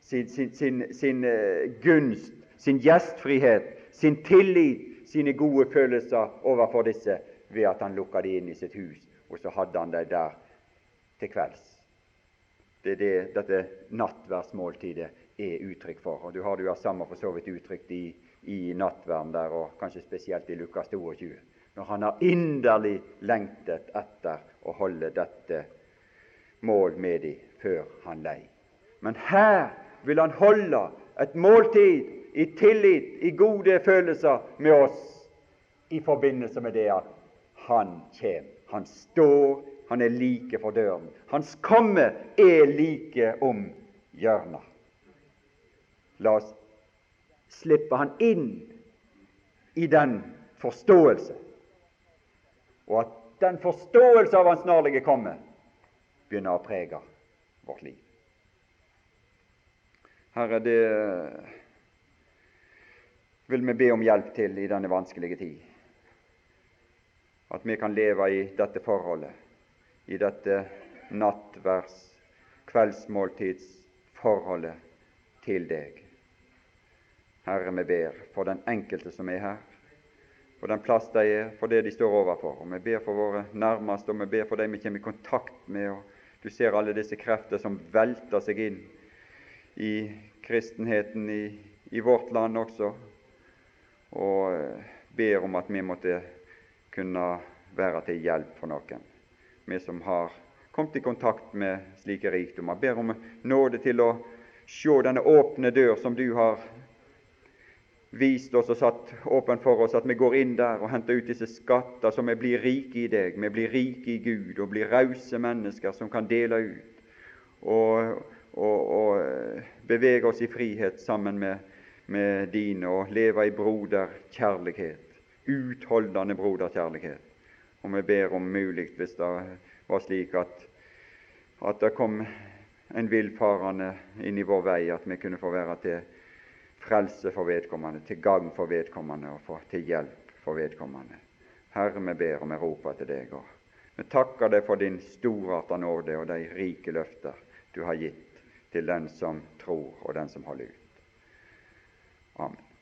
sin, sin, sin, sin uh, gunst, sin gjestfrihet, sin tillit, sine gode følelser overfor disse ved at han lukka de inn i sitt hus, og så hadde han dem der til kvelds. Det er det dette nattverdsmåltidet er uttrykk for. Og Du har det jo samme for så vidt uttrykt i, i nattverden der, og kanskje spesielt i Lukas 22, når han har inderlig lengtet etter å holde dette mål med dem før han lei. Men her vil han holde et måltid i tillit, i gode følelser med oss i forbindelse med det at han kjem. Han står, han er like for døren. Hans komme er like om hjørnet. La oss slippe han inn i den forståelse, og at den forståelse av hans snarlige komme begynner å prege vårt liv. Herre, det vil vi be om hjelp til i denne vanskelige tid. At vi kan leve i dette forholdet, i dette nattværs, kveldsmåltidsforholdet til deg. Herre, vi ber for den enkelte som er her, for den plass de er, for det de står overfor. Og Vi ber for våre nærmeste, og vi ber for dem vi kommer i kontakt med. og Du ser alle disse krefter som velter seg inn i kristenheten i, i vårt land også, og eh, ber om at vi måtte kunne være til hjelp for noen, vi som har kommet i kontakt med slike rikdommer. Ber om nåde til å se denne åpne dør som du har vist oss og satt åpen for oss, at vi går inn der og henter ut disse skatter, så vi blir rike i deg, vi blir rike i Gud og blir rause mennesker som kan dele ut og, og, og bevege oss i frihet sammen med, med dine og leve i broderkjærlighet, utholdende broderkjærlighet. Og vi ber om mulig, hvis det var slik at, at det kom en villfarende inn i vår vei, at vi kunne få være til frelse for vedkommende, til gagn for vedkommende og for, til hjelp for vedkommende. Herre, vi ber og vi roper til deg. og Vi takker deg for din storarta nåde og de rike løfter du har gitt til den som tror og den som holder ut. Amen.